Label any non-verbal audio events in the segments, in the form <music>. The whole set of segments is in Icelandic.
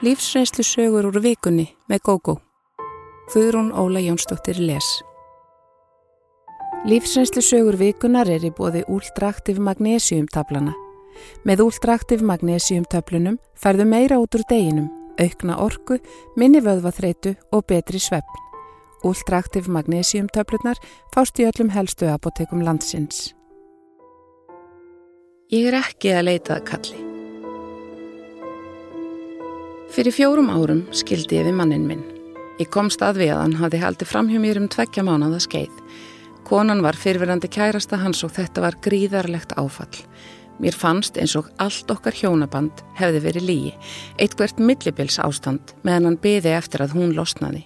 Lífsreynslu sögur úr vikunni með GóGó. Þuðrún Óla Jónsdóttir les. Lífsreynslu sögur vikunar er í bóði úldraktiv magnesiumtablana. Með úldraktiv magnesiumtöflunum færðu meira út úr deginum, aukna orku, minni vöðvaþreitu og betri svefn. Úldraktiv magnesiumtöflunar fást í öllum helstu apotekum landsins. Ég er ekki að leitað kalli. Fyrir fjórum árum skildi ég við mannin minn. Ég komst að við að hann hafði haldið fram hjá mér um tveggja mánuða skeið. Konan var fyrfirandi kærasta hans og þetta var gríðarlegt áfall. Mér fannst eins og allt okkar hjónaband hefði verið lígi, eitthvert millibils ástand meðan hann byði eftir að hún losnaði.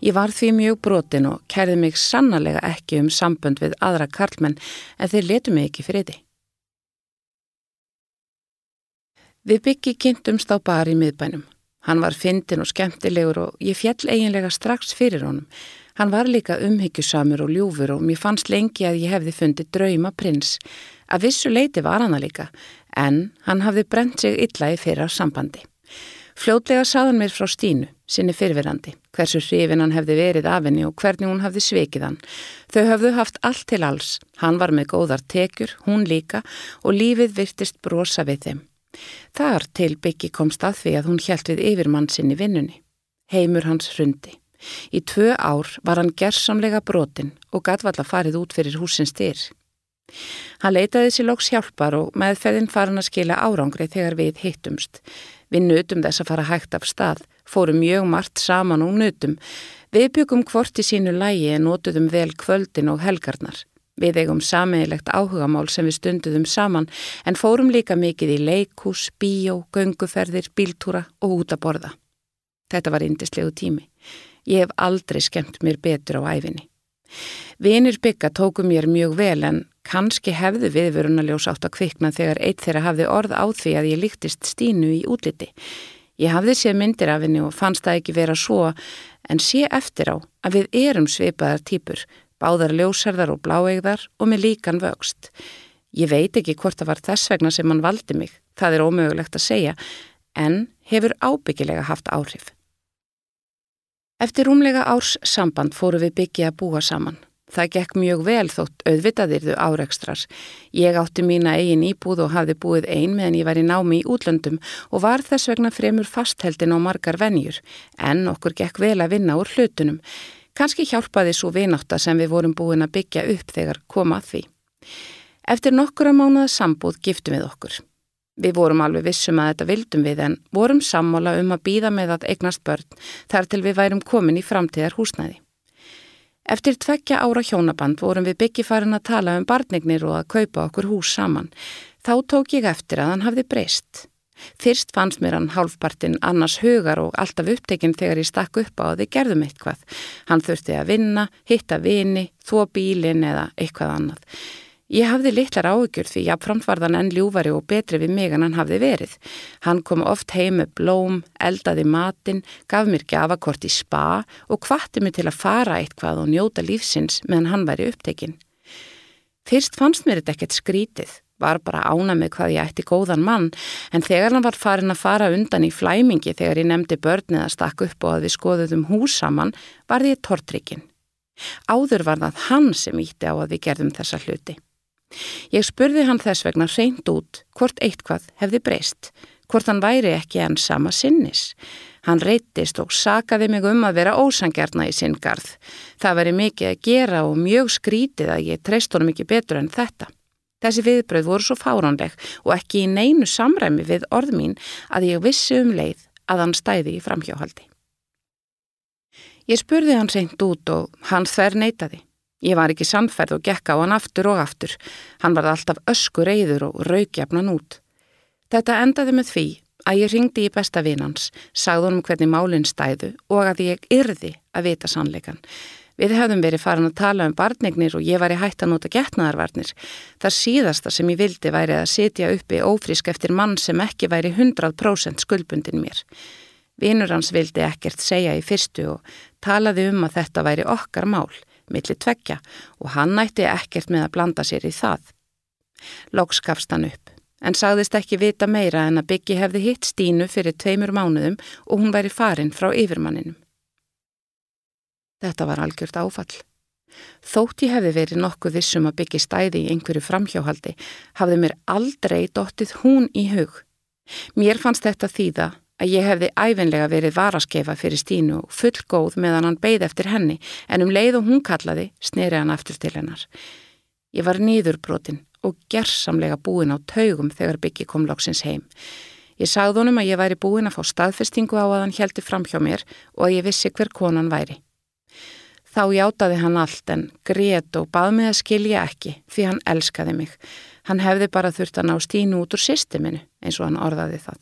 Ég var því mjög brotin og kærði mig sannarlega ekki um sambönd við aðra karlmenn en þeir letu mig ekki fyrir því. Við byggi kynntumst á bar í miðbænum. Hann var fyndin og skemmtilegur og ég fjall eiginlega strax fyrir honum. Hann var líka umhyggjusamur og ljúfur og mér fannst lengi að ég hefði fundið drauma prins. Að vissu leiti var hann að líka, en hann hafði brent sig illa í fyrra sambandi. Fljótlega saðan mér frá Stínu, sinni fyrfirandi, hversu hrifin hann hefði verið af henni og hvernig hún hafði svikið hann. Þau hafðu haft allt til alls, hann var með góðar tekjur, hún líka og lífið virtist brosa við þeim. Þar til byggi komst að því að hún hjælt við yfirmann sinni vinnunni. Heimur hans hrundi. Í tvö ár var hann gerðsamlega brotin og gatvalla farið út fyrir húsins styr. Hann leitaði sér lóks hjálpar og meðferðin farin að skila árangri þegar við hittumst. Við nutum þess að fara hægt af stað, fórum mjög margt saman og nutum. Við byggum hvort í sínu lægi en notuðum vel kvöldin og helgarnar. Við eigum sameigilegt áhugamál sem við stunduðum saman en fórum líka mikið í leikús, bíó, gönguferðir, bíltúra og út að borða. Þetta var indislegu tími. Ég hef aldrei skemmt mér betur á æfinni. Vinir bygga tóku mér mjög vel en kannski hefðu viðvörunarljós átt að kvikna þegar eitt þeirra hafði orð á því að ég líktist stínu í útliti. Ég hafði séð myndir af henni og fannst það ekki vera svo en sé eftir á að við erum sveipaðar týpur báðar ljósherðar og bláegðar og með líkan vöxt. Ég veit ekki hvort það var þess vegna sem hann valdi mig, það er ómögulegt að segja, en hefur ábyggilega haft áhrif. Eftir rúmlega árs samband fóru við byggja að búa saman. Það gekk mjög vel þótt auðvitaðirðu áreikstrar. Ég átti mína eigin íbúð og hafði búið ein meðan ég var í námi í útlöndum og var þess vegna fremur fastheldin á margar venjur, en okkur gekk vel að vinna úr hlutunum. Kanski hjálpaði svo vináta sem við vorum búin að byggja upp þegar komað því. Eftir nokkura mánuða sambúð giftum við okkur. Við vorum alveg vissum að þetta vildum við en vorum sammála um að býða með að eignast börn þar til við værum komin í framtíðar húsnæði. Eftir tveggja ára hjónaband vorum við byggi farin að tala um barnignir og að kaupa okkur hús saman. Þá tók ég eftir að hann hafði breyst. Fyrst fannst mér hann hálfpartin annars hugar og alltaf upptekinn þegar ég stakk upp á að við gerðum eitthvað. Hann þurfti að vinna, hitta vini, þó bílin eða eitthvað annað. Ég hafði litlar áökjur því jáfnframt var þann enn ljúfari og betri við mig en hann hafði verið. Hann kom oft heim með blóm, eldaði matinn, gaf mér gafakort í spa og hvatti mig til að fara eitthvað og njóta lífsins meðan hann væri upptekinn. Fyrst fannst mér þetta ekkert skrítið var bara ána með hvað ég ætti góðan mann en þegar hann var farin að fara undan í flæmingi þegar ég nefndi börnið að stakka upp og að við skoðuðum hús saman var því tortrykkin. Áður var það hann sem ítti á að við gerðum þessa hluti. Ég spurði hann þess vegna reynd út hvort eitthvað hefði breyst, hvort hann væri ekki enn sama sinnis. Hann reytist og sakaði mig um að vera ósangjarna í sinn garð. Það veri mikið að gera og mjög skrítið að ég treyst honum ekki betur en þetta. Þessi viðbröð voru svo fáránleg og ekki í neinu samræmi við orð mín að ég vissi um leið að hann stæði í framhjáhaldi. Ég spurði hann seint út og hann þver neytaði. Ég var ekki samferð og gekk á hann aftur og aftur. Hann var alltaf öskur reyður og raukjafnan út. Þetta endaði með því að ég ringdi í besta vinans, sagði honum hvernig málinn stæðu og að ég yrði að vita sannleikan. Við hefðum verið farin að tala um barnignir og ég var í hætt að nota getnaðarvarnir. Það síðasta sem ég vildi væri að setja uppi ófrísk eftir mann sem ekki væri 100% skuldbundin mér. Vinur hans vildi ekkert segja í fyrstu og talaði um að þetta væri okkar mál, millir tveggja og hann nætti ekkert með að blanda sér í það. Lóks gafst hann upp. en sagðist ekki vita meira en að Byggi hefði hitt Stínu fyrir tveimur mánuðum og hún væri farin frá yfirmanninum. Þetta var algjört áfall. Þótt ég hefði verið nokkuð vissum að Byggi stæði í einhverju framhjóhaldi, hafði mér aldrei dottið hún í hug. Mér fannst þetta þýða að ég hefði æfinlega verið varaskefa fyrir Stínu og fullgóð meðan hann beigð eftir henni en um leið og hún kallaði sneri hann aftur til hennar. Ég var nýðurbrotin og gersamlega búin á taugum þegar byggi kom loksins heim. Ég sagði honum að ég væri búin að fá staðfestingu á að hann heldi fram hjá mér og að ég vissi hver konan væri. Þá játaði hann allt en grét og bað mig að skilja ekki því hann elskaði mig. Hann hefði bara þurft að ná stínu út úr systeminu eins og hann orðaði það.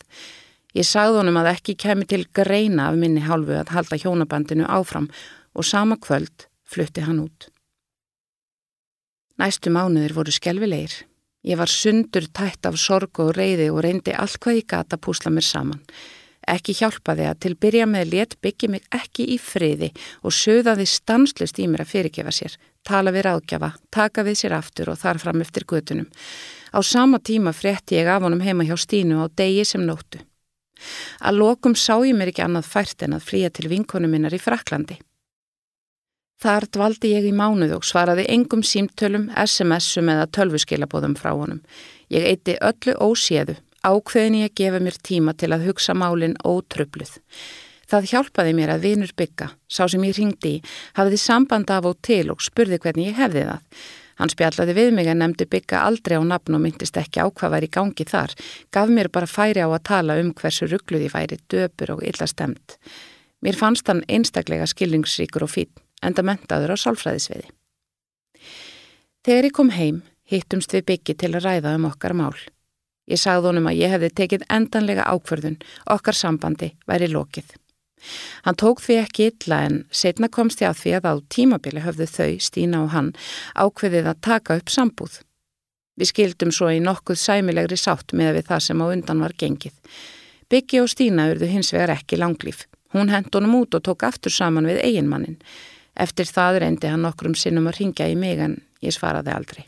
Ég sagði honum að ekki kemi til greina af minni hálfu að halda hjónabandinu áfram og sama kvöld flutti hann út. Næstu mánuðir voru skelvilegir. Ég var sundur tætt af sorg og reyði og reyndi allt hvað ég gata púsla mér saman. Ekki hjálpaði að til byrja með let byggi mig ekki í friði og söðaði stanslust í mér að fyrirgefa sér, tala við ráðgjafa, taka við sér aftur og þar fram eftir gutunum. Á sama tíma frétti ég af honum heima hjá Stínu á degi sem nóttu. Að lokum sá ég mér ekki annað fært en að flýja til vinkonu minnar í Fraklandi. Þar dvaldi ég í mánuð og svaraði engum símtölum, SMS-um eða tölvuskilabóðum frá honum. Ég eitti öllu óséðu, ákveðin ég að gefa mér tíma til að hugsa málinn ótröfluð. Það hjálpaði mér að vinur bygga, sá sem ég ringdi í, hafiði samband af og til og spurði hvernig ég hefði það. Hann spjallaði við mig að nefndi bygga aldrei á nafn og myndist ekki á hvað væri í gangi þar, gaf mér bara færi á að tala um hversu ruggluði væri döpur og illa stemt. Mér fannst hann einstaklega skilningsríkur og fítn enda mentaður á sálfræðisviði. Þegar ég kom heim, hittumst við byggi til að ræða um okkar mál. Ég sagði honum að ég hefði tekið endanlega ákverðun, okkar sambandi væri lokið. Hann tók því ekki illa en setna komst ég að því að á tímabili höfðu þau, Stína og hann, ákveðið að taka upp sambúð. Við skildum svo í nokkuð sæmilegri sátt með við það sem á undan var gengið. Byggi og Stína urðu hins vegar ekki langlýf. Hún hent honum út og tók aftur saman við eiginmannin. Eftir það reyndi hann nokkrum sinnum að ringja í mig en ég svaraði aldrei.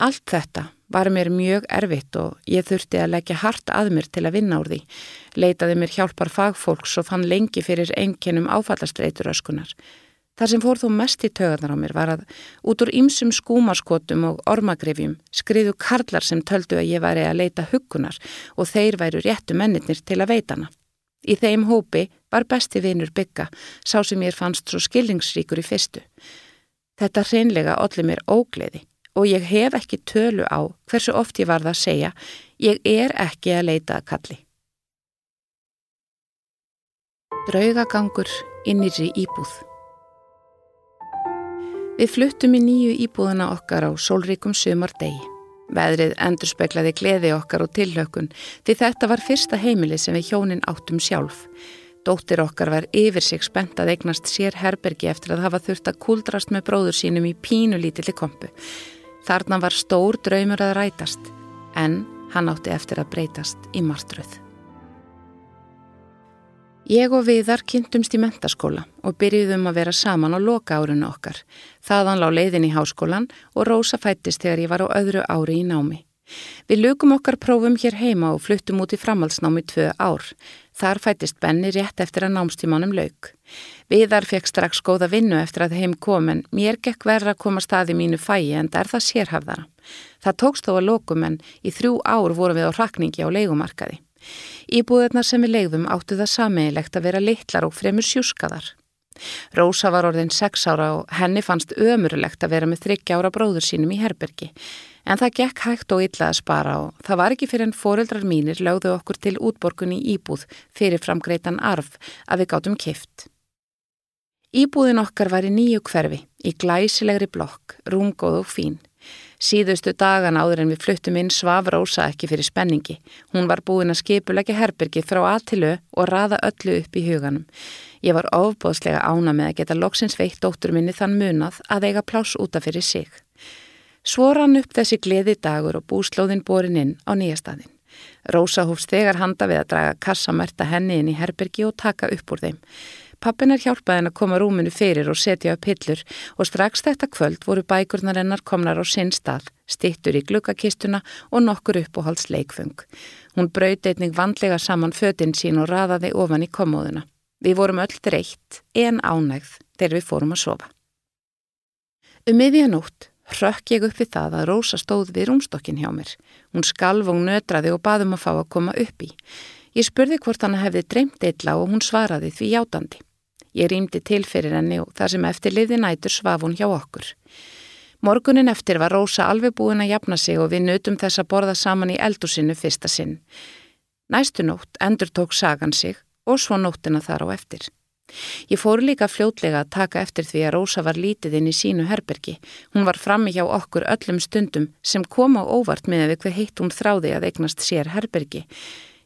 Allt þetta var mér mjög erfitt og ég þurfti að leggja hart að mér til að vinna úr því. Leitaði mér hjálpar fagfólks og fann lengi fyrir einkennum áfallastreitur öskunar. Það sem fór þó mest í tögarnar á mér var að út úr ýmsum skúmarskotum og ormagrifjum skriðu karlar sem töldu að ég væri að leita hugunar og þeir væru réttu mennir til að veitana. Í þeim hópi var besti vinur bygga, sá sem ég fannst svo skillingsríkur í fyrstu. Þetta hreinlega olli mér ógleði og ég hef ekki tölu á hversu oft ég varða að segja, ég er ekki að leita að kalli. Draugagangur í íbúð Við fluttum í nýju íbúðuna okkar á sólríkum sömar degi. Veðrið endur speklaði gleði okkar og tillökun því þetta var fyrsta heimili sem við hjónin áttum sjálf. Dóttir okkar var yfir sig spennt að eignast sér herbergi eftir að hafa þurft að kuldrast með bróður sínum í pínu lítilli kompu. Þarna var stór draumur að rætast en hann átti eftir að breytast í martröð. Ég og Viðar kynntumst í mentaskóla og byrjuðum að vera saman á loka árinu okkar. Þaðan lá leiðin í háskólan og Rósa fættist þegar ég var á öðru ári í námi. Við lukum okkar prófum hér heima og fluttum út í framhaldsnámi tvö ár. Þar fættist Benni rétt eftir að námstímanum lauk. Viðar fekk strax góða vinnu eftir að heim kom en mér gekk verra að koma staði mínu fæi en það er það sérhafðara. Það tókst þó að lokum en í þrjú ár vorum við á rakningi á leikumarkaði. Íbúðirnar sem við leiðum áttu það sameigilegt að vera litlar og fremur sjúskaðar. Rósa var orðin sex ára og henni fannst ömurlegt að vera með þryggja ára bróður sínum í herbergi. En það gekk hægt og illa að spara og það var ekki fyrir en foreldrar mínir lögðu okkur til útborgunni íbúð fyrir framgreitan arf að við gáttum kift. Íbúðin okkar var í nýju hverfi, í glæsilegri blokk, rungóð og fín. Síðustu dagan áður en við fluttum inn svaf Rósa ekki fyrir spenningi. Hún var búin að skipulegja herbyrgi frá aðtilu og raða öllu upp í huganum. Ég var ofbóðslega ána með að geta loksins veitt dóttur minni þann munað að eiga pláss útaf fyrir sig. Svo rann upp þessi gleði dagur og búslóðin borin inn á nýjastadin. Rósa hófst þegar handa við að draga kassamerta henni inn í herbyrgi og taka upp úr þeim. Pappinar hjálpaði henn að koma rúminu fyrir og setja upp hillur og strax þetta kvöld voru bækurnar hennar komnar á sinn stað, stittur í glukkakistuna og nokkur uppóhalds leikfung. Hún brauti einnig vandlega saman fötinn sín og raðaði ofan í komóðuna. Við vorum öll dreitt, en ánægð, þegar við fórum að sofa. Um miðjanótt rökk ég upp við það að Rósa stóð við rúmstokkin hjá mér. Hún skalv og nötraði og baðum að fá að koma upp í. Ég spurði hvort hann hefði dreymt illa og hún svaraði því játandi. Ég rýmdi til fyrir henni og þar sem eftir liði nætur svaf hún hjá okkur. Morgunin eftir var Rósa alveg búin að jafna sig og við nutum þess að borða saman í eldusinu fyrsta sinn. Næstu nótt endur tók sagan sig og svo nóttina þar á eftir. Ég fór líka fljótlega að taka eftir því að Rósa var lítið inn í sínu herbergi. Hún var frammi hjá okkur öllum stundum sem kom á óvart með við hver heitt hún þráði að eignast sér herbergi.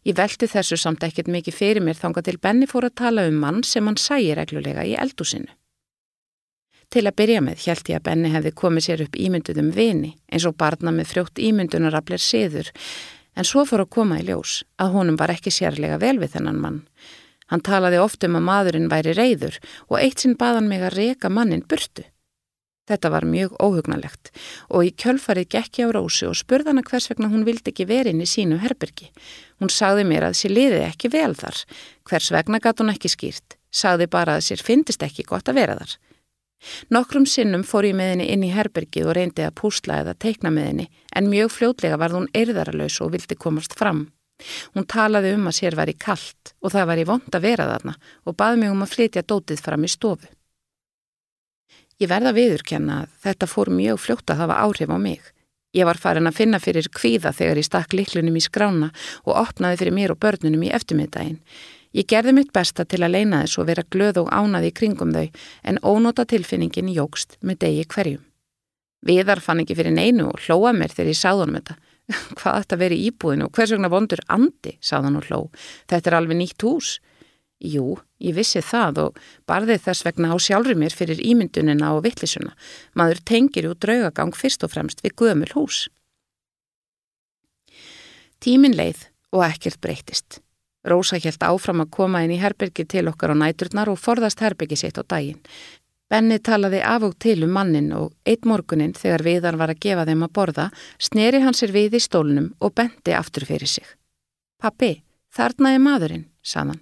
Ég velti þessu samt ekkert mikið fyrir mér þanga til Benny fór að tala um mann sem hann sæi reglulega í eldúsinu. Til að byrja með held ég að Benny hefði komið sér upp ímynduðum vini eins og barna með frjótt ímyndunaraflir siður en svo fór að koma í ljós að honum var ekki sérlega vel við þennan mann. Hann talaði oft um að maðurinn væri reyður og eitt sinn baðan mig að reka mannin burtu. Þetta var mjög óhugnalegt og í kjölfarið gekk ég á Rósu og spurði hana hvers vegna hún vildi ekki verið inn í sínu herbergi. Hún sagði mér að sér liði ekki vel þar. Hvers vegna gatt hún ekki skýrt. Sagði bara að sér fyndist ekki gott að vera þar. Nokkrum sinnum fór ég með henni inn í herbergið og reyndi að púsla eða teikna með henni en mjög fljótlega varð hún eirðaralös og vildi komast fram. Hún talaði um að sér var í kallt og það var í vond að vera þarna og baði mig um að flytja dótið fram í stofu. Ég verða viðurkenna að þetta fór mjög fljótt að hafa áhrif á mig. Ég var farin að finna fyrir kvíða þegar ég stakk liklunum í skrána og opnaði fyrir mér og börnunum í eftirmiðdægin. Ég gerði mitt besta til að leina þess og vera glöð og ánaði í kringum þau en ónóta tilfinningin jógst með degi hverjum. Viðar fann ekki fyrir neinu og hlóa mér þegar ég sáðunum þetta. <laughs> Hvað þetta veri íbúðinu og hvers vegna vondur andi, sáðan og hló. Þetta er alveg nýtt hús. Jú, ég vissi það og barði þess vegna á sjálfur mér fyrir ímyndunina og vittlisuna. Maður tengir út draugagang fyrst og fremst við gömul hús. Tímin leið og ekkert breytist. Rósa helt áfram að koma inn í herbergi til okkar á næturnar og forðast herbergi sitt á daginn. Benni talaði af og til um mannin og eitt morgunin þegar viðar var að gefa þeim að borða, sneri hann sér við í stólnum og bendi aftur fyrir sig. Pappi, þarna er maðurinn, saðan.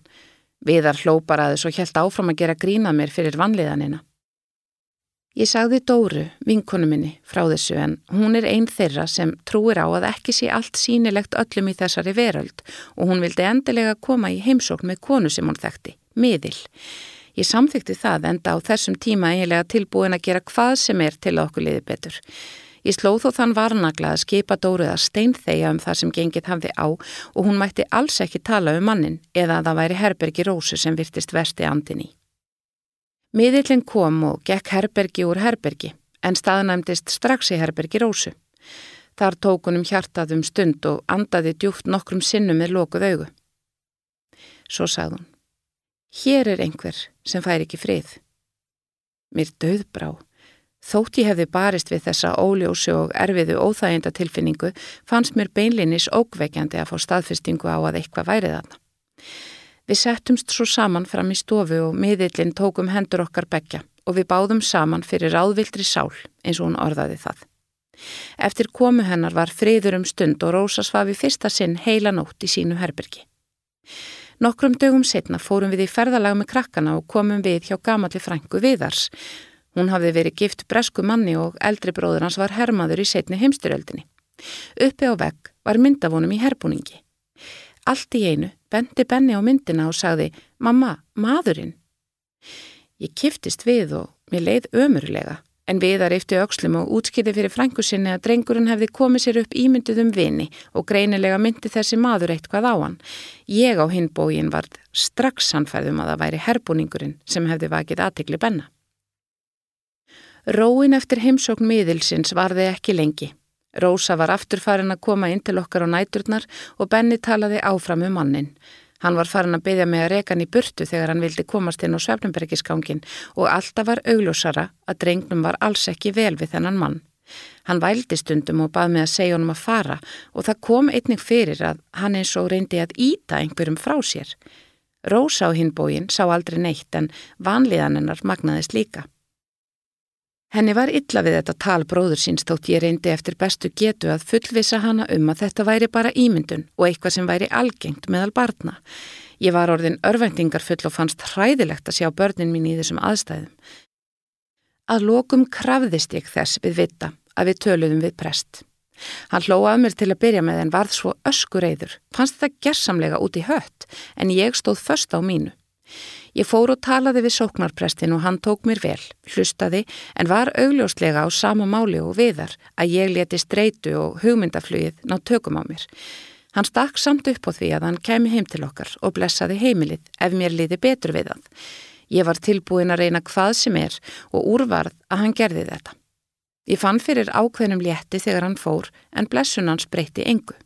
Viðar hlópar aðeins og helt áfram að gera grína mér fyrir vanliðanina. Ég sagði Dóru, vinkonu minni, frá þessu en hún er einn þeirra sem trúir á að ekki sé allt sínilegt öllum í þessari veröld og hún vildi endilega koma í heimsókn með konu sem hún þekkti, miðil. Ég samþykti það enda á þessum tíma eiginlega tilbúin að gera hvað sem er til að okkur liði betur. Ég slóð þó þann varnagla að skipa Dóruð að steinþegja um það sem gengið hafði á og hún mætti alls ekki tala um mannin eða að það væri Herbergi Rósu sem virtist versti andin í. Miðillin kom og gekk Herbergi úr Herbergi en staðnæmdist strax í Herbergi Rósu. Þar tók hún um hjartað um stund og andaði djúft nokkrum sinnum með lokuð augu. Svo sagði hún, hér er einhver sem fær ekki frið. Mér döðbrá Þótt ég hefði barist við þessa óljósi og erfiðu óþæginda tilfinningu fannst mér beinlinis ókveikjandi að fá staðfestingu á að eitthvað væri þarna. Við settumst svo saman fram í stofu og miðillin tókum hendur okkar begja og við báðum saman fyrir ráðvildri sál eins og hún orðaði það. Eftir komu hennar var friður um stund og Rósa svafi fyrsta sinn heila nótt í sínu herbergi. Nokkrum dögum setna fórum við í ferðalag með krakkana og komum við hjá gamalli frængu viðars Hún hafði verið gift bresku manni og eldri bróður hans var hermaður í setni heimsturöldinni. Uppi á vegg var myndavonum í herbúningi. Allt í einu bendi Benni á myndina og sagði, mamma, maðurinn. Ég kiftist við og mér leið ömurlega, en viðar eftir aukslum og útskýði fyrir frængu sinni að drengurinn hefði komið sér upp ímyndið um vini og greinilega myndi þessi maður eitthvað á hann. Ég á hinn bógin var strax sannfæðum að það væri herbúningurinn sem hefði vakið aðtegli Benna. Róin eftir heimsókn miðilsins varði ekki lengi. Rósa var aftur farin að koma inn til okkar á næturnar og Benny talaði áfram um mannin. Hann var farin að byggja með að reka hann í burtu þegar hann vildi komast inn á Svefnumbergiskangin og alltaf var augljósara að drengnum var alls ekki vel við þennan mann. Hann vældi stundum og bað með að segja honum að fara og það kom einnig fyrir að hann eins og reyndi að íta einhverjum frá sér. Rósa á hinbógin sá aldrei neitt en vanlíðan hennar magnaðist líka. Henni var illa við þetta tal bróður síns þótt ég reyndi eftir bestu getu að fullvisa hana um að þetta væri bara ímyndun og eitthvað sem væri algengt meðal barna. Ég var orðin örvendingarfull og fannst hræðilegt að sjá börnin mín í þessum aðstæðum. Að lokum krafðist ég þess við vita að við töluðum við prest. Hann hlóað mér til að byrja með en varð svo öskureiður, fannst þetta gersamlega út í hött en ég stóð först á mínu. Ég fór og talaði við sóknarprestin og hann tók mér vel, hlustaði en var augljóslega á sama máli og viðar að ég leti streitu og hugmyndaflugið ná tökum á mér. Hann stakk samt upp á því að hann kemi heim til okkar og blessaði heimilið ef mér liði betur við hann. Ég var tilbúin að reyna hvað sem er og úrvarð að hann gerði þetta. Ég fann fyrir ákveðnum létti þegar hann fór en blessunans breytti engu.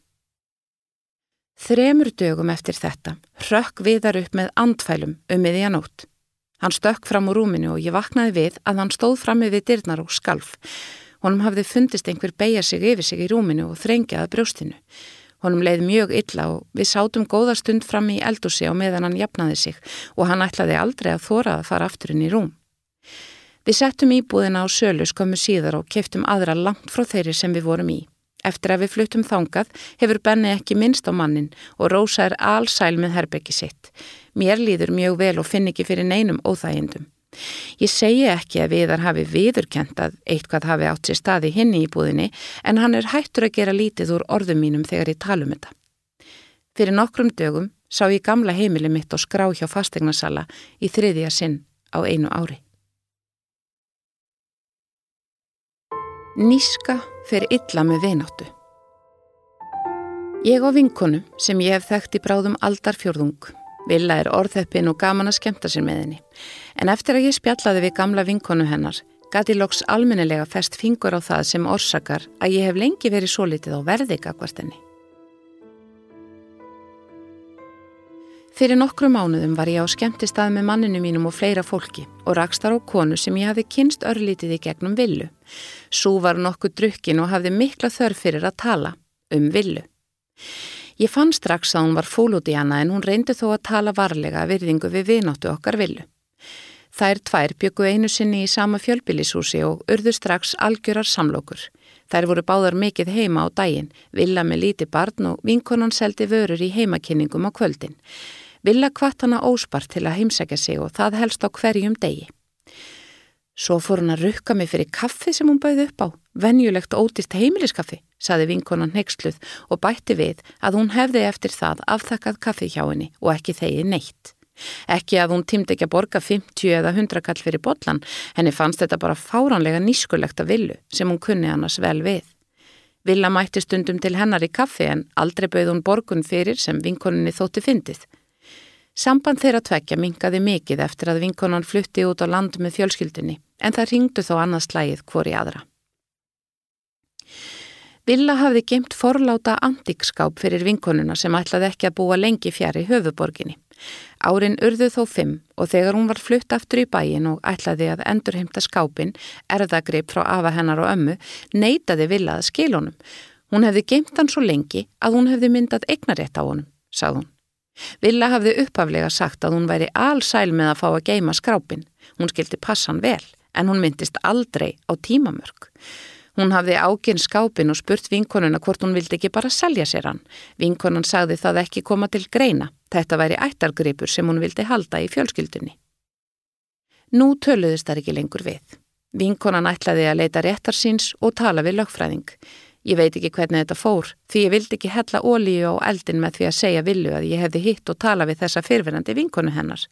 Þremur dögum eftir þetta hrökk viðar upp með andfælum um miðjanótt. Hann stökk fram úr rúminu og ég vaknaði við að hann stóð frammi við dyrnar og skalf. Honum hafði fundist einhver beigja sig yfir sig í rúminu og þrengjaði brjóstinu. Honum leið mjög illa og við sátum góða stund frammi í eldúsi á meðan hann jafnaði sig og hann ætlaði aldrei að þóra að fara aftur inn í rúm. Við settum íbúðina á sölu skömmu síðar og keftum aðra langt frá þeirri sem við vorum í. Eftir að við fluttum þangað hefur Benni ekki minnst á mannin og Rósa er allsæl með herbyggi sitt. Mér líður mjög vel og finn ekki fyrir neinum óþægindum. Ég segi ekki að viðar hafi viðurkent að eitthvað hafi átt sér staði hinn í íbúðinni en hann er hættur að gera lítið úr orðum mínum þegar ég talum þetta. Fyrir nokkrum dögum sá ég gamla heimili mitt og skrá hjá fastegnarsala í þriðja sinn á einu ári. Níska fer illa með vináttu. Ég á vinkonu sem ég hef þekkt í bráðum aldarfjörðung. Villa er orðheppin og gaman að skemta sér með henni. En eftir að ég spjallaði við gamla vinkonu hennar, gati loks almennilega fest fingur á það sem orsakar að ég hef lengi verið svo litið á verðika Fyrir nokkru mánuðum var ég á skemmtistað með manninu mínum og fleira fólki og rakstar á konu sem ég hafi kynst örlítið í gegnum villu. Sú var nokkuð drukkin og hafði mikla þörf fyrir að tala um villu. Ég fann strax að hún var fól út í hana en hún reyndi þó að tala varlega virðingu við vináttu okkar villu. Þær tvær byggu einu sinni í sama fjölbílisúsi og urðu strax algjörar samlokur. Þær voru báðar mikið heima á daginn, villa með líti barn og vinkonan seldi vörur í heimakynningum á kvöldin. Villa kvart hana óspart til að heimsækja sig og það helst á hverjum degi. Svo fór hann að rukka mig fyrir kaffi sem hún bauði upp á, venjulegt ódýrt heimiliskaffi, saði vinkonan nextluð og bætti við að hún hefði eftir það afþakkað kaffi hjá henni og ekki þegi neitt. Ekki að hún tímdi ekki að borga 50 eða 100 kall fyrir botlan, henni fannst þetta bara fáránlega nískulegt að villu sem hún kunni annars vel við. Villa mætti stundum til hennar í kaffi en aldrei bauð hún borgun fyrir sem vinkoninni þótti fyndið. Samband þeirra tvekja mingaði mikið eftir að vinkonan flutti út á land með fjölskyldinni en það ringdu þó annað slægið hvori aðra. Villa hafði geimt forláta antikskáp fyrir vinkonuna sem ætlaði ekki að búa lengi fjari höfuborginni. Árin urðu þó fimm og þegar hún var flutt aftur í bæin og ætlaði að endurheimta skápin, erðagrip frá afa hennar og ömmu, neytaði Villa að skilunum. Hún hefði geimt hann svo lengi að hún hefði myndað eignarétt á honum, sagði hún. Villa hafði upphaflega sagt að hún væri allsæl með að fá að geima skrápin. Hún skildi passan vel, en hún myndist aldrei á tímamörk. Hún hafði áginn skápin og spurt vinkonuna hvort hún vildi ekki bara selja sér hann. Vinkonan sagði það ekki koma til greina. Þetta væri ættargripur sem hún vildi halda í fjölskyldunni. Nú töluðist það ekki lengur við. Vinkonan ætlaði að leita réttar síns og tala við lögfræðing. Ég veit ekki hvernig þetta fór því ég vildi ekki hella ólíu á eldin með því að segja villu að ég hefði hitt og tala við þessa fyrfinandi vinkonu hennar.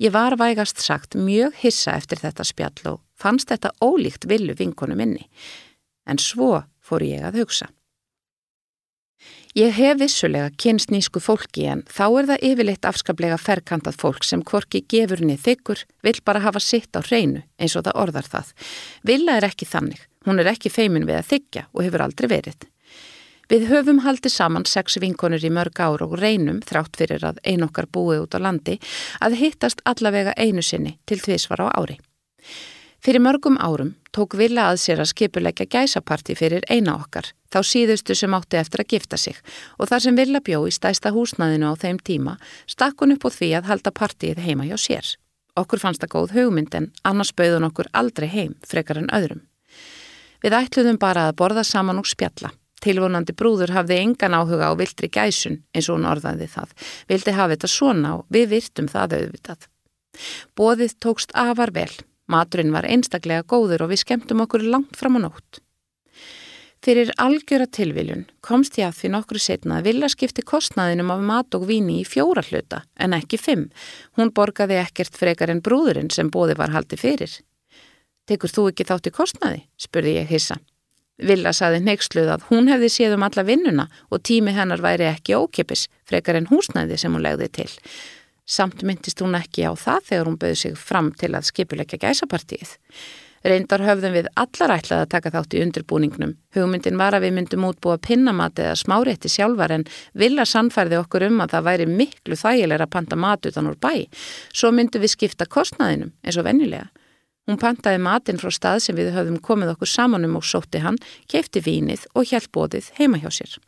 Ég var vægast sagt mjög hissa eftir þetta spjall og fannst þetta ólíkt villu vinkonu minni. En svo fór ég að hugsa. Ég hef vissulega kynst nýsku fólki en þá er það yfirleitt afskaplega ferkantað fólk sem kvorki gefur niður þykkur, vil bara hafa sitt á hreinu eins og það orðar það. Villa er ekki þannig. Hún er ekki feimin við að þykja og hefur aldrei verið. Við höfum haldið saman sex vinkonur í mörg ár og reynum, þrátt fyrir að ein okkar búið út á landi, að hittast allavega einu sinni til tvísvar á ári. Fyrir mörgum árum tók Villa að sér að skipuleggja gæsaparti fyrir eina okkar, þá síðustu sem átti eftir að gifta sig og þar sem Villa bjó í stæsta húsnaðinu á þeim tíma stakk hún upp á því að halda partíið heima hjá sér. Okkur fannst það góð hugmynd en annars bauðun okkur aldrei heim frekar en öðrum. Við ætluðum bara að borða saman og spjalla. Tilvonandi brúður hafði engan áhuga á viltri gæsun eins og hún orðaði það. Vildi hafa þetta svona og við virtum það auðvitað. Bóðið tókst afar vel Maturinn var einstaklega góður og við skemmtum okkur langt fram á nótt. Fyrir algjöra tilviljun komst ég að því nokkru setna að vilja skipti kostnaðinum af mat og víni í fjóra hluta en ekki fimm. Hún borgaði ekkert frekar en brúðurinn sem bóði var haldi fyrir. Tekur þú ekki þátt í kostnaði? spurði ég hissa. Villa saði neyksluð að hún hefði séð um alla vinnuna og tími hennar væri ekki ókipis frekar en húsnæði sem hún legði til. Samt myndist hún ekki á það þegar hún bauði sig fram til að skipuleggja gæsapartíið. Reyndar höfðum við allar ætlað að taka þátt í undirbúningnum. Hugmyndin var að við myndum útbúa pinnamati eða smárétti sjálfar en vilja sannfærði okkur um að það væri miklu þægilega að panta mat utan úr bæ. Svo myndum við skipta kostnaðinum eins og vennilega. Hún pantaði matinn frá stað sem við höfðum komið okkur samanum og sótti hann, keipti vínið og hjálpbóðið heima hjá sér.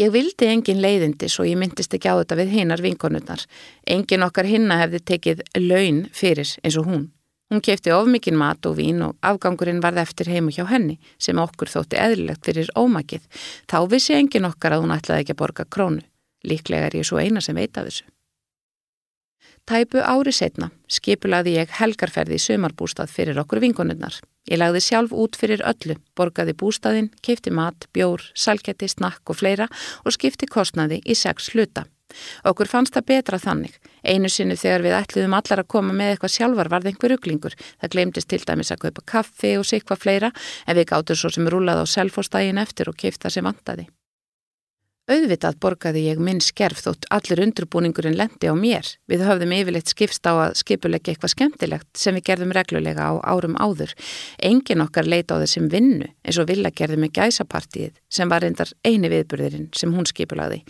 Ég vildi engin leiðindi svo ég myndist ekki á þetta við hinnar vinkonurnar. Engin okkar hinna hefði tekið laun fyrir eins og hún. Hún kefti ofmikinn mat og vín og afgangurinn varð eftir heimu hjá henni sem okkur þótti eðlilegt fyrir ómakið. Þá vissi engin okkar að hún ætlaði ekki að borga krónu. Líklega er ég svo eina sem veit af þessu. Tæpu ári setna skipulaði ég helgarferði í sömarbústað fyrir okkur vinkonurnar. Ég lagði sjálf út fyrir öllu, borgaði bústaðinn, keipti mat, bjór, salgeti, snakk og fleira og skipti kostnaði í sex hluta. Okkur fannst það betra þannig. Einu sinni þegar við ætluðum allar að koma með eitthvað sjálfar varð einhver uglingur. Það glemtist til dæmis að kaupa kaffi og sikva fleira en við gáttum svo sem rúlaði á selfostægin eftir og keipta sem vandaði. Auðvitað borgaði ég minn skerf þótt allir undurbúningurinn lendi á mér. Við höfðum yfirleitt skipst á að skipulegja eitthvað skemmtilegt sem við gerðum reglulega á árum áður. Engin okkar leita á þessum vinnu eins og vilja gerði með gæsapartíið sem var reyndar eini viðburðirinn sem hún skipulagði.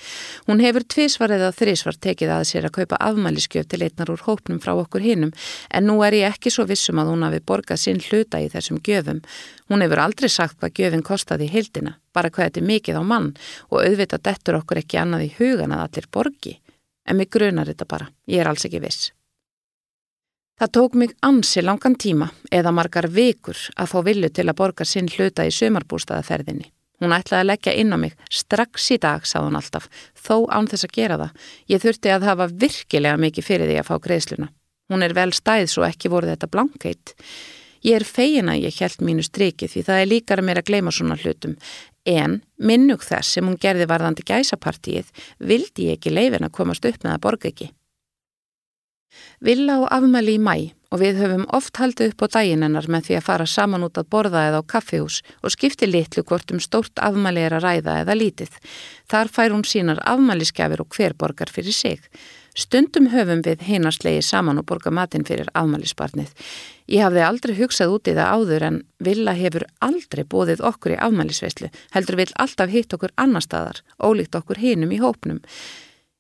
Hún hefur tvísvar eða þrísvar tekið að sér að kaupa afmæliskjöf til eitnar úr hópnum frá okkur hinnum en nú er ég ekki svo vissum að hún hafi borgað sinn hluta í þessum gjöfum. Hún hefur aldrei sagt hvað gjöfin kostaði hildina bara hvað þetta er mikið á mann og auðvitað dettur okkur ekki annað í hugan að allir borgi, en mig grunar þetta bara, ég er alls ekki viss. Það tók mig ansi langan tíma eða margar vikur að fá villu til að borga sinn hluta í sömarbústaðaferðinni. Hún ætlaði að leggja inn á mig strax í dag, sá hún alltaf, þó án þess að gera það. Ég þurfti að hafa virkilega mikið fyrir því að fá greiðsluna. Hún er vel stæð svo ekki voru þetta blankeitt. Ég er fegin að ég held mínu striki því það er líkara mér að gleyma svona hlutum en minnug þess sem hún gerði varðandi gæsapartíið vildi ég ekki leifin að komast upp með að borga ekki. Villa á afmæli í mæ og við höfum oft haldið upp á daginn hennar með því að fara saman út að borða eða á kaffihús og skipti litlu hvort um stórt afmæli er að ræða eða lítið. Þar fær hún sínar afmæliskefir og hver borgar fyrir sig. Stundum höfum við heinaslegi saman og borga matinn fyrir afmælisbarnið. Ég hafði aldrei hugsað út í það áður en Villa hefur aldrei bóðið okkur í afmælisveislu, heldur vil alltaf hitt okkur annar staðar, ólíkt okkur hinum í hópnum.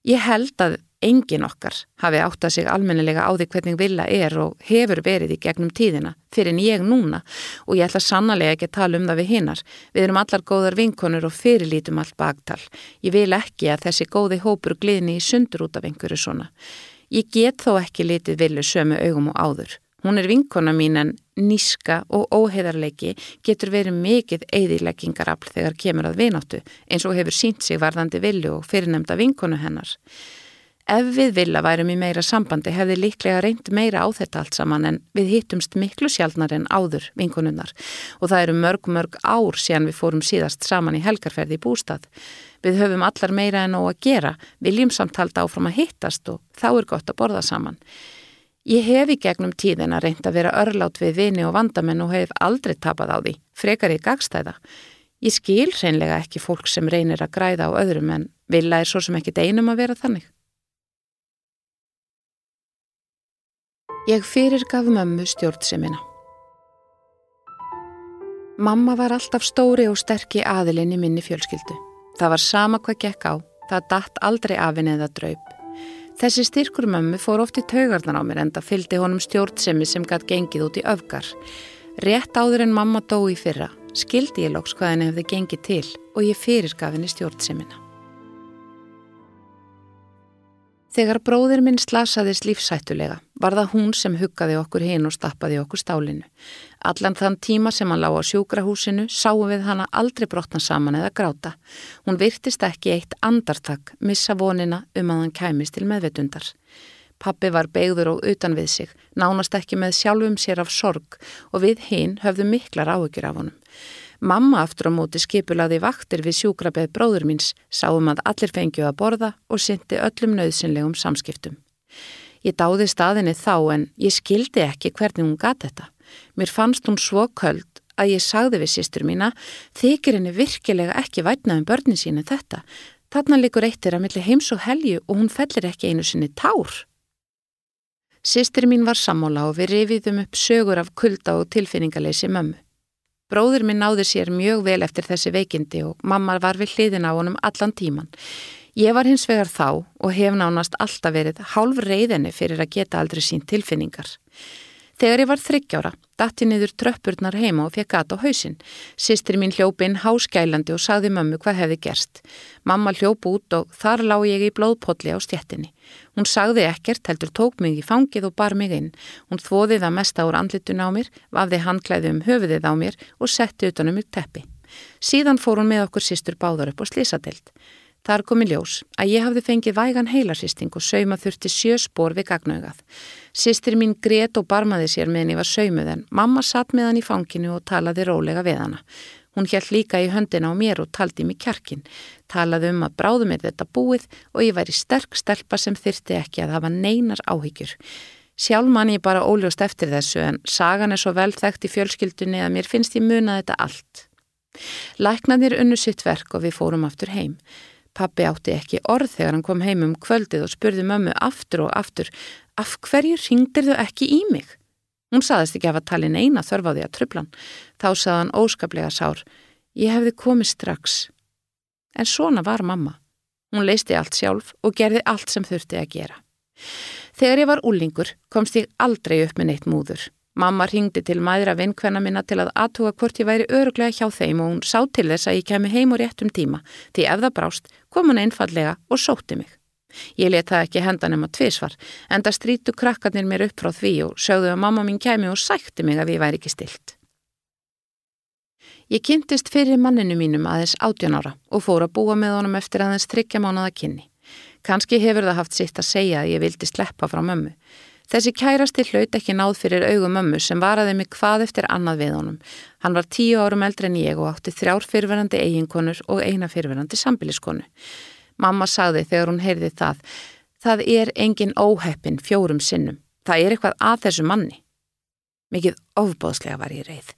Ég held að engin okkar hafi átt að sig almennilega á því hvernig vilja er og hefur verið í gegnum tíðina fyrir en ég núna og ég ætla sannlega ekki að tala um það við hinnar. Við erum allar góðar vinkonur og fyrirlítum allt baktal. Ég vil ekki að þessi góði hópur gliðni í sundur út af einhverju svona. Ég get þó ekki litið vilju sömu augum og áður. Hún er vinkona mín en níska og óheðarleiki getur verið mikið eðileggingarafl þegar kemur að vináttu eins og hefur sínt sig varðandi vilju og fyrirnemda vinkonu hennar. Ef við vilja værum í meira sambandi hefði líklega reynd meira á þetta allt saman en við hittumst miklu sjálfnar en áður vinkonunnar og það eru mörg mörg ár síðan við fórum síðast saman í helgarferði í bústað. Við höfum allar meira en ó að gera, viljum samt áfram að hittast og þá er gott að borða saman. Ég hef í gegnum tíðina reynd að vera örlátt við vini og vandamenn og hef aldrei tapað á því, frekar í gagstæða. Ég skil reynlega ekki fólk sem reynir að græða á öðrum en vilja er svo sem ekki deinum að vera þannig. Ég fyrir gaf mömmu stjórnsemina. Mamma var alltaf stóri og sterkir aðilinn í minni fjölskyldu. Það var sama hvað gekk á, það datt aldrei af henni eða draup. Þessi styrkur mömmu fór oft í taugarnar á mér en það fylgdi honum stjórnsemi sem gætt gengið út í öfgar. Rétt áður en mamma dó í fyrra skildi ég lóks hvað henni hefði gengið til og ég fyrirgaf henni stjórnsemina. Þegar bróðir minn slasaðist lífsættulega var það hún sem huggaði okkur hinn og stappaði okkur stálinu. Allan þann tíma sem hann lág á sjúkrahúsinu sáum við hana aldrei brotna saman eða gráta. Hún virtist ekki eitt andartak missa vonina um að hann kæmist til meðvetundar. Pappi var beigður og utan við sig, nánast ekki með sjálfum sér af sorg og við hinn höfðu miklar áökjur af honum. Mamma aftur á móti skipulaði vaktir við sjúkrabeð bróður míns, sáum að allir fengju að borða og syndi öllum nöðsynlegum samskiptum. Ég dáði staðinni þá en ég skildi ekki hvernig hún gati þetta. Mér fannst hún svo köld að ég sagði við sýstur mína, þykir henni virkilega ekki vætnað um börnin síni þetta. Þarna likur eittir að milli heims og helju og hún fellir ekki einu sinni tár. Sýstur mín var sammála og við rifiðum upp sögur af kulda og tilfinningaleysi mömmu. Bróður minn náði sér mjög vel eftir þessi veikindi og mamma var við hliðin á honum allan tíman. Ég var hins vegar þá og hef nánast alltaf verið hálf reyðinni fyrir að geta aldrei sín tilfinningar. Þegar ég var þryggjára, dætti niður tröppurnar heima og fekk gata á hausin. Sistri mín hljópi inn háskælandi og sagði mömmu hvað hefði gerst. Mamma hljóp út og þar lág ég í blóðpolli á stjettinni. Hún sagði ekkert, heldur tók mig í fangið og bar mig inn. Hún þvoði það mesta úr andlitun á mér, vafði handklæði um höfuðið á mér og setti utanum mig teppi. Síðan fór hún með okkur sístur báðar upp á slísadelt. Þar kom í ljós að ég hafði fengið vægan heilarsýsting og sauma þurfti sjö spór við gagnaugað. Sistir mín grét og barmaði sér meðan ég var saumuð en mamma satt með hann í fanginu og talaði rólega við hana. Hún hjælt líka í höndina á mér og taldi mig kjarkin. Talaði um að bráðu mér þetta búið og ég væri sterk stelpa sem þyrti ekki að hafa neinar áhyggjur. Sjálf mann ég bara óljóst eftir þessu en sagan er svo vel þekkt í fjölskyldunni að mér finnst ég muna þetta allt. Læknanir unnu sitt verk og við fórum aftur heim. Pappi átti ekki orð þegar hann kom heim um kvöldið og spurði mömmu aftur og aftur af hverju ringdir þau ekki í mig? Hún saðist ekki af að tala inn eina þörfaði að trublan. Þá saði hann óskaplega sár. Ég hefði komið strax. En svona var mamma. Hún leisti allt sjálf og gerði allt sem þurfti að gera. Þegar ég var úlingur komst ég aldrei upp með neitt múður. Mamma ringdi til maðra vinkvenna minna til að aðtuga hvort ég væri öruglega hjá þeim og hún sá til þess að ég kemi heim og rétt um tíma því ef það brást kom hún einfallega og sótti mig. Ég let það ekki henda nema tvísvar en það strítu krakkarnir mér upp frá því og sögðu að mamma mín kemi og sætti mig að ég væri ekki stilt. Ég kynntist fyrir manninu mínum aðeins 18 ára og fór að búa með honum eftir aðeins tryggja mánuða kynni. Kanski hefur það haft sitt að segja að ég vildi sleppa frá mömmu. Þessi kærasti hlaut ekki náð fyrir augum mömmu sem varaði mig hvað eftir annað við honum. Hann var tíu árum eldri en ég og átti þrjár fyrverandi eiginkonur og eina fyrverandi sambiliskonu. Mamma sagði þegar hún heyrði það, það er engin óheppin fjórum sinnum. Það er eitthvað að þessu manni. Mikið ofbóðslega var ég reið.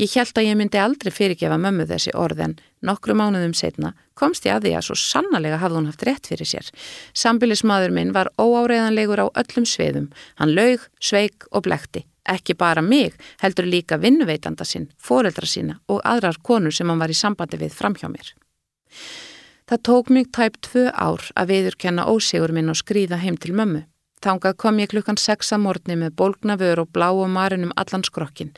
Ég held að ég myndi aldrei fyrirgefa mömmu þessi orð en nokkru mánuðum setna komst ég að því að svo sannlega hafði hún haft rétt fyrir sér. Sambilismadur minn var óáreðanlegur á öllum sviðum. Hann laug, sveik og blekti. Ekki bara mig, heldur líka vinnuveitanda sinn, foreldra sína og aðrar konur sem hann var í sambandi við framhjá mér. Það tók mig tæp tvö ár að viðurkenna ósigur minn og skrýða heim til mömmu. Þangað kom ég klukkan 6 að morgni með bólgnafur og blá og marinum allan skrokkin.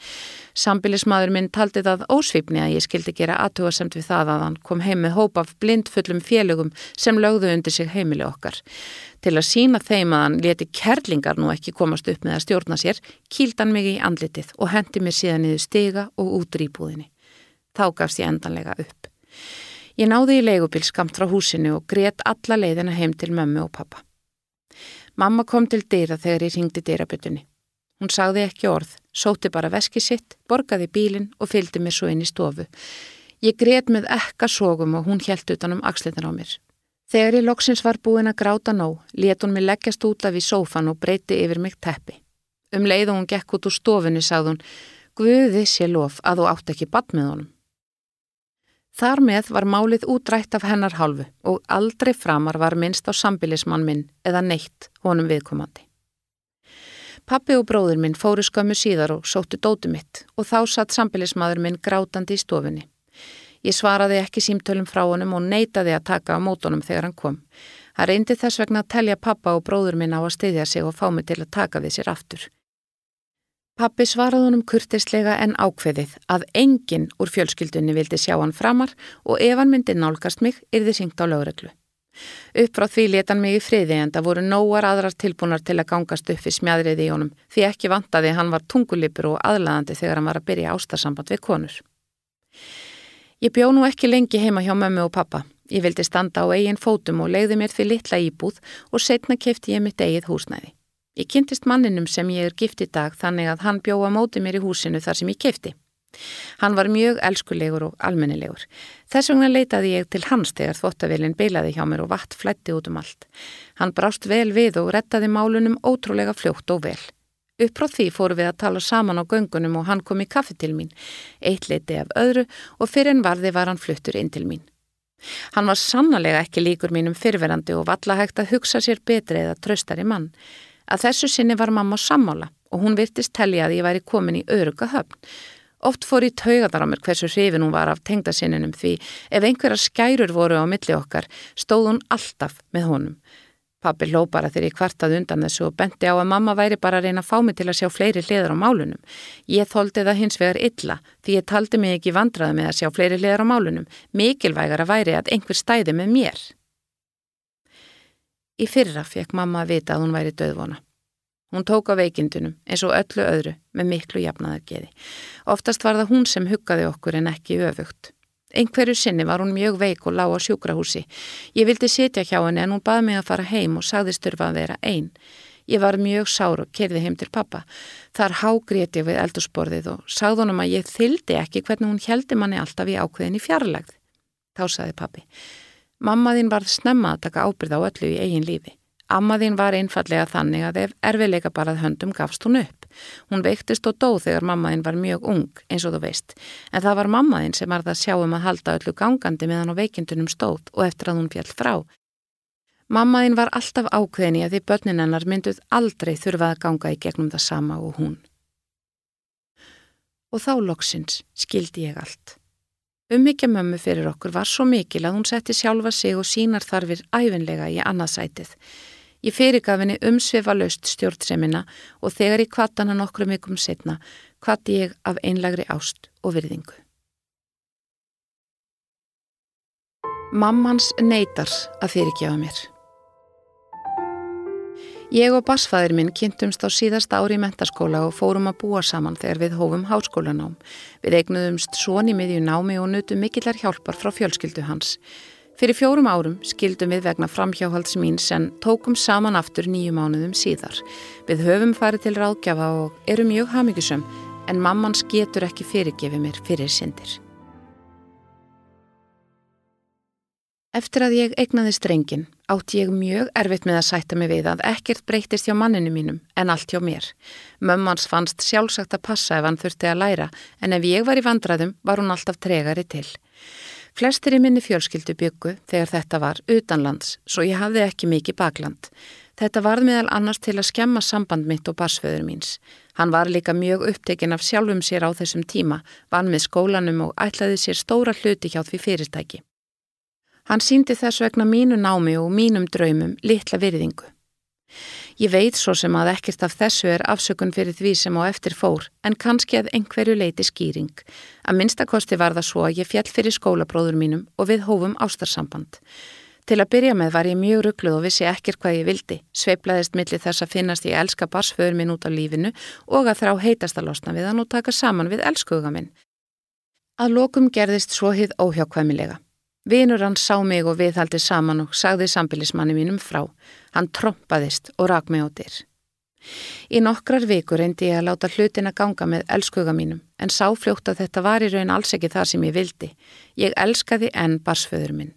Sambilismadur minn taldi það ósvipni að ég skildi gera aðtúasemt við það að hann kom heim með hóp af blindfullum félögum sem lögðu undir sig heimili okkar. Til að sína þeim að hann leti kerlingar nú ekki komast upp með að stjórna sér, kýld hann mig í andlitið og hendi mér síðan niður stiga og út rýbúðinni. Þá gafst ég endanlega upp. Ég náði í leigubil skamt frá húsinu og greiðt alla leiðina heim til mömmu og pappa. Mamma kom til dýra þegar ég ringdi dýrabötunni. Hún sagði ekki orð, sóti bara veski sitt, borgaði bílinn og fylgdi mér svo inn í stofu. Ég greið með ekka sógum og hún hjælt utanum axlitin á mér. Þegar ég loksins var búin að gráta nóg, let hún mig leggjast út af í sófan og breyti yfir mig teppi. Um leið og hún gekk út úr stofunni sagði hún, Guði sé lof að þú átt ekki badd með honum. Þar með var málið útrætt af hennar hálfu og aldrei framar var minnst á sambilismann minn eða neitt honum viðkomandi. Pappi og bróður minn fóru skömmu síðar og sóttu dótu mitt og þá satt sambilismadur minn grátandi í stofunni. Ég svaraði ekki símtölum frá honum og neytaði að taka á mótonum þegar hann kom. Hann reyndi þess vegna að telja pappa og bróður minn á að styðja sig og fá mig til að taka við sér aftur. Pappi svaraði honum kurtislega en ákveðið að enginn úr fjölskyldunni vildi sjá hann framar og ef hann myndi nálgast mig yrði syngt á lögreglu. Upp frá því leta hann mig í friði en það voru nógar aðrar tilbúnar til að gangast upp við smjadrið í honum því ekki vantaði hann var tungulipur og aðlæðandi þegar hann var að byrja ástarsamband við konur. Ég bjó nú ekki lengi heima hjá mömmu og pappa. Ég vildi standa á eigin fótum og leiði mér því litla íbúð og setna kefti ég mitt eigið húsnæði. Ég kynntist manninum sem ég er gift í dag þannig að hann bjóða móti mér í húsinu þar sem ég kefti. Hann var mjög elskulegur og almennilegur. Þess vegna leitaði ég til hans þegar þvóttavilin beilaði hjá mér og vatn flætti út um allt. Hann brást vel við og rettaði málunum ótrúlega fljótt og vel. Upp frá því fóru við að tala saman á göngunum og hann kom í kaffi til mín. Eitt leiti af öðru og fyrir en varði var hann fluttur inn til mín. Hann var sannlega ekki líkur mínum fyrverandi og valla hægt að hugsa sér betri eða tröstari mann. Að þessu sinni var mamma sammála og hún virtist telja að ég væri komin í öruga höfn. Oft fór í taugadar á mér hversu hrifin hún var af tengdasinninum því ef einhverja skærur voru á milli okkar stóð hún alltaf með honum. Pappi ló bara þegar ég kvartaði undan þessu og benti á að mamma væri bara að reyna að fá mig til að sjá fleiri hliðar á málunum. Ég þóldi það hins vegar illa því ég taldi mig ekki vandraði með að sjá fleiri hliðar á málunum. Mikilvægar að væri að einhver stæði með mér. Í fyrra fekk mamma að vita að hún væri döðvona. Hún tók á veikindunum eins og öllu öðru með miklu jafnaðargeði. Oftast var það hún sem huggaði okkur en ekki öfugt. Einhverju sinni var hún mjög veik og lág á sjúkrahúsi. Ég vildi sitja hjá henni en hún baði mig að fara heim og sagðist þurfa að vera einn. Ég var mjög sár og kerði heim til pappa. Þar hágrið ég við eldursporðið og sagði honum að ég þyldi ekki hvernig hún heldi manni alltaf í ákveðin í fjarlagð. Þá sagði pappi. Mammaðinn var snemma að taka ábyrð á öllu í eigin lífi. Ammaðinn var einfallega þannig að ef erfiðleika barað höndum gafst hún upp. Hún veiktist og dó þegar mammaðinn var mjög ung, eins og þú veist, en það var mammaðinn sem var það að sjá um að halda öllu gangandi meðan á veikindunum stóð og eftir að hún fjall frá. Mammaðinn var alltaf ákveðin í að því börnin hennar mynduð aldrei þurfað að ganga í gegnum það sama og hún. Og þá loksins skildi ég allt. Ummyggja mömmu fyrir okkur var svo mikil að hún setti sjálfa sig og sínar þarfir æfinlega í annarsætið. Ég fyrirgaf henni umsvefa löst stjórnsemina og þegar ég kvatt hann okkur miklum setna, kvatti ég af einlagri ást og virðingu. Mammans neytar að fyrirgefa mér. Ég og basfæðir minn kynntumst á síðasta ári í mentaskóla og fórum að búa saman þegar við hófum háskólanám. Við eignuðumst svoni miðju námi og nutum mikillar hjálpar frá fjölskyldu hans. Fyrir fjórum árum skildum við vegna framhjáhalds mín sem tókum saman aftur nýju mánuðum síðar. Við höfum farið til ráðgjafa og erum mjög hafmyggisum en mammans getur ekki fyrirgefið mér fyrir syndir. Eftir að ég eignaði strengin átti ég mjög erfitt með að sætta mig við að ekkert breytist hjá manninu mínum en allt hjá mér. Mömmans fannst sjálfsagt að passa ef hann þurfti að læra en ef ég var í vandraðum var hún alltaf tregari til. Flestir í minni fjölskyldu byggu þegar þetta var utanlands, svo ég hafði ekki mikið bakland. Þetta varð meðal annars til að skemma samband mitt og barsföður míns. Hann var líka mjög upptekinn af sjálfum sér á þessum tíma, vann með skólanum og ætlaði sér stóra hluti hjá því fyrirtæki. Hann síndi þess vegna mínu námi og mínum draumum litla virðingu. Ég veit svo sem að ekkert af þessu er afsökun fyrir því sem á eftir fór en kannski að einhverju leiti skýring. Að minnstakosti var það svo að ég fjall fyrir skólabróður mínum og við hófum ástarsamband. Til að byrja með var ég mjög ruggluð og vissi ekkert hvað ég vildi. Sveiplaðist millir þess að finnast ég elska barsföður minn út á lífinu og að þrá heitast að losna við hann og taka saman við elskuga minn. Að lokum gerðist svo hið óhjákvæmilega. Vinur hann sá mig og viðhaldi saman og sagði sambilismanni mínum frá. Hann trompaðist og rak mig á dyr. Í nokkrar vikur reyndi ég að láta hlutin að ganga með elskuga mínum en sá fljótt að þetta var í raun alls ekki það sem ég vildi. Ég elskaði enn barsföður minn.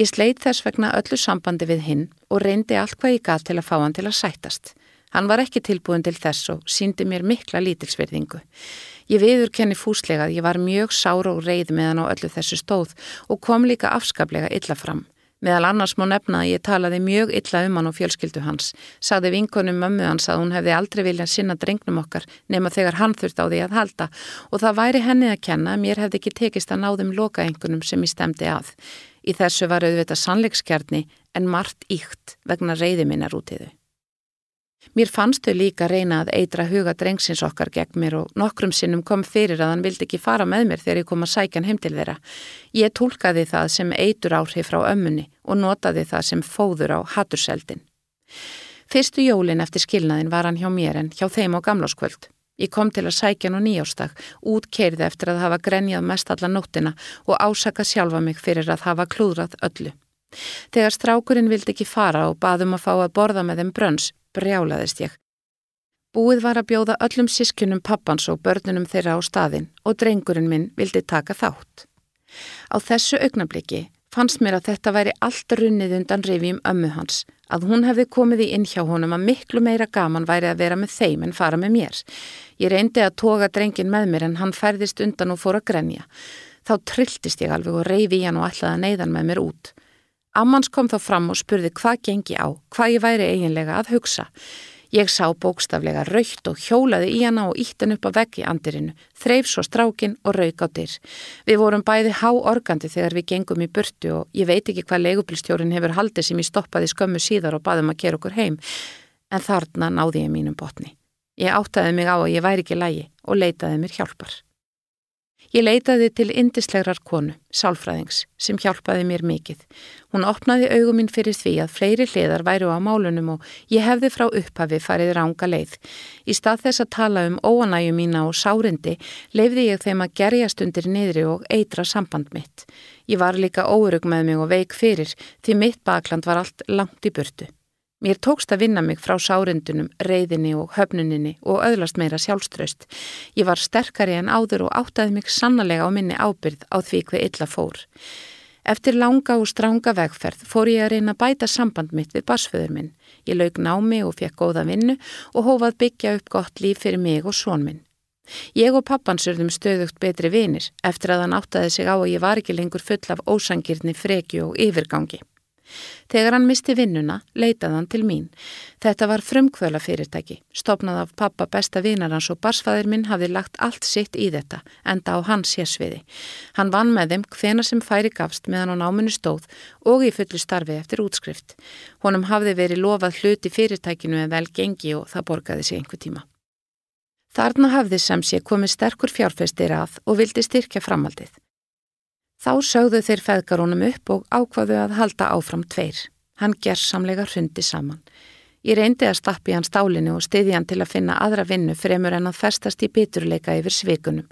Ég sleit þess vegna öllu sambandi við hinn og reyndi allt hvað ég gaf til að fá hann til að sættast. Hann var ekki tilbúin til þess og síndi mér mikla lítilsverðingu. Ég viður kenni fúslega að ég var mjög sára og reið meðan á öllu þessu stóð og kom líka afskaplega illa fram. Meðal annars má nefna að ég talaði mjög illa um hann og fjölskyldu hans. Saði vinkonum mömmu hans að hún hefði aldrei viljað sinna drengnum okkar nema þegar hann þurft á því að halda og það væri henni að kenna að mér hefði ekki tekist að ná þeim lokaengunum sem ég stemdi að. Í þessu var auðvitað sannleikskjarni en margt íkt vegna reyði í þau. Mér fannst þau líka reyna að eitra huga drengsins okkar gegn mér og nokkrum sinnum kom fyrir að hann vildi ekki fara með mér þegar ég kom að sækja hann heim til þeirra. Ég tólkaði það sem eitur áhrif frá ömmunni og notaði það sem fóður á hatturseldin. Fyrstu jólin eftir skilnaðin var hann hjá mér en hjá þeim á gamláskvöld. Ég kom til að sækja hann á nýjástag, útkeirði eftir að hafa grenjað mest alla nóttina og ásaka sjálfa mig fyrir að hafa klúðrað öllu. Þegar strákurinn vildi ekki fara og baðum að fá að borða með þeim brönns, brjálaðist ég. Búið var að bjóða öllum sískunum pappans og börnunum þeirra á staðin og drengurinn minn vildi taka þátt. Á þessu augnabliki fannst mér að þetta væri allt runnið undan rifjum ömmu hans, að hún hefði komið í inn hjá honum að miklu meira gaman væri að vera með þeim en fara með mér. Ég reyndi að toga drengin með mér en hann færðist undan og fór að grenja. Þá trilltist ég alveg og reyfi í hann og ætlaði að neyðan með mér út. Ammans kom þá fram og spurði hvað gengi á, hvað ég væri eiginlega að hugsa. Ég sá bókstaflega raukt og hjólaði í hana og ítt henn upp á veggi andirinu, þreif svo strákin og rauk á dyr. Við vorum bæði há organdi þegar við gengum í burtu og ég veit ekki hvað leigubilstjórin hefur haldið sem ég stoppaði skömmu síðar og baðum að kera okkur heim, en þarna náði ég mínum botni. Ég áttaði mig á að ég væri ekki lægi og leitaði mér hjálpar. Ég leitaði til indislegrar konu, sálfræðings, sem hjálpaði mér mikið. Hún opnaði auguminn fyrir því að fleiri hliðar væru á málunum og ég hefði frá upphafi farið ránga leið. Í stað þess að tala um óanæju mína og sárindi leifði ég þeim að gerjast undir niðri og eitra samband mitt. Ég var líka óurug með mig og veik fyrir því mitt bakland var allt langt í burtu. Mér tókst að vinna mig frá sárindunum, reyðinni og höfnuninni og öðlast meira sjálfströst. Ég var sterkari en áður og áttaði mig sannlega á minni ábyrð á því hver illa fór. Eftir langa og stránga vegferð fór ég að reyna að bæta samband mitt við basföður minn. Ég laug námi og fekk góða vinnu og hófað byggja upp gott líf fyrir mig og són minn. Ég og pappan surðum stöðugt betri vinir eftir að hann áttaði sig á að ég var ekki lengur full af ósangirni, frekju og yfirgangi. Þegar hann misti vinnuna, leitaði hann til mín. Þetta var frumkvöla fyrirtæki, stopnað af pappa besta vinar hans og barsfæðir minn hafði lagt allt sitt í þetta, enda á hans sérsviði. Hann vann með þeim hvena sem færi gafst meðan á náminu stóð og í fullu starfi eftir útskrift. Honum hafði verið lofað hluti fyrirtækinu en vel gengi og það borgaði sig einhver tíma. Þarna hafði sem sé komið sterkur fjárfestir að og vildi styrkja framaldið. Þá sögðu þeir feðgarónum upp og ákvaðu að halda áfram tveir. Hann gerðsamlega hrundi saman. Ég reyndi að stappi hann stálinu og stiði hann til að finna aðra vinnu fremur en að festast í biturleika yfir svikunum.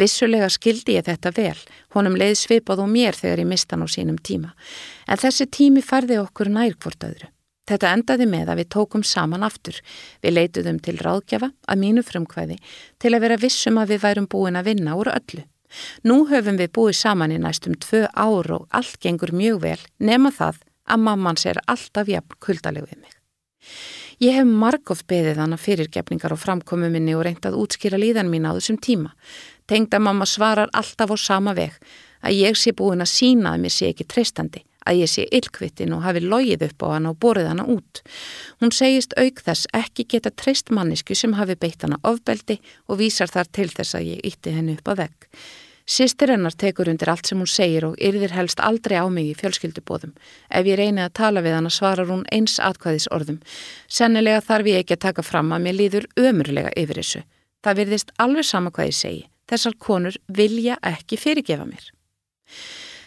Vissulega skildi ég þetta vel, honum leið svipað og mér þegar ég mista hann á sínum tíma. En þessi tími farði okkur nærkvort öðru. Þetta endaði með að við tókum saman aftur. Við leituðum til ráðgjafa að mínu frumkvæði til að vera vissum að við værum búin að vinna úr öllu. Nú höfum við búið saman í næstum tvö ár og allt gengur mjög vel nema það að mamman sér alltaf jafn kuldaleg við mig. Ég hef margóft beðið hana fyrirgefningar og framkomu minni og reynt að útskýra líðan mín á þessum tíma. Tengda mamma svarar alltaf á sama veg að ég sé búin að sína að mér sé ekki treystandi að ég sé illkvittin og hafi logið upp á hana og borið hana út. Hún segist auk þess ekki geta treyst mannisku sem hafi beitt hana ofbeldi og vísar þar til þess að ég ytti henni upp á vegg. Sistir hennar tekur undir allt sem hún segir og yrðir helst aldrei á mig í fjölskyldubóðum. Ef ég reyni að tala við hana svarar hún eins atkvæðis orðum. Sennilega þarf ég ekki að taka fram að mér líður ömurlega yfir þessu. Það virðist alveg sama hvað ég segi. Þessar konur vilja ekki fyrirgefa mér.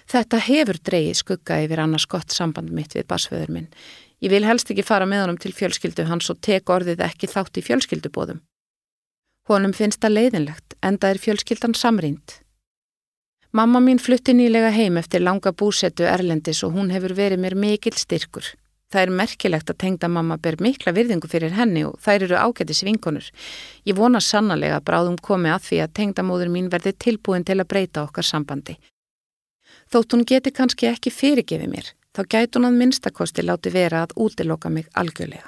Þetta hefur dreyið skugga yfir annars gott samband mitt við basföður minn. Ég vil helst ekki fara með honum til fjölskyldu hans og tek orðið ekki þátt í fjölskyldubóðum. Honum finnst það leiðinlegt, enda er fjölskyldan samrýnd. Mamma mín flutti nýlega heim eftir langa búsettu Erlendis og hún hefur verið mér mikil styrkur. Það er merkilegt að tengda mamma ber mikla virðingu fyrir henni og þær eru ágætis vinkonur. Ég vona sannlega að bráðum komi að því að tengdamóður mín verði tilbúin til að breyta okkar sambandi. Þótt hún geti kannski ekki fyrirgefið mér, þá gæti hún að minnstakosti láti vera að útiloka mig algjörlega.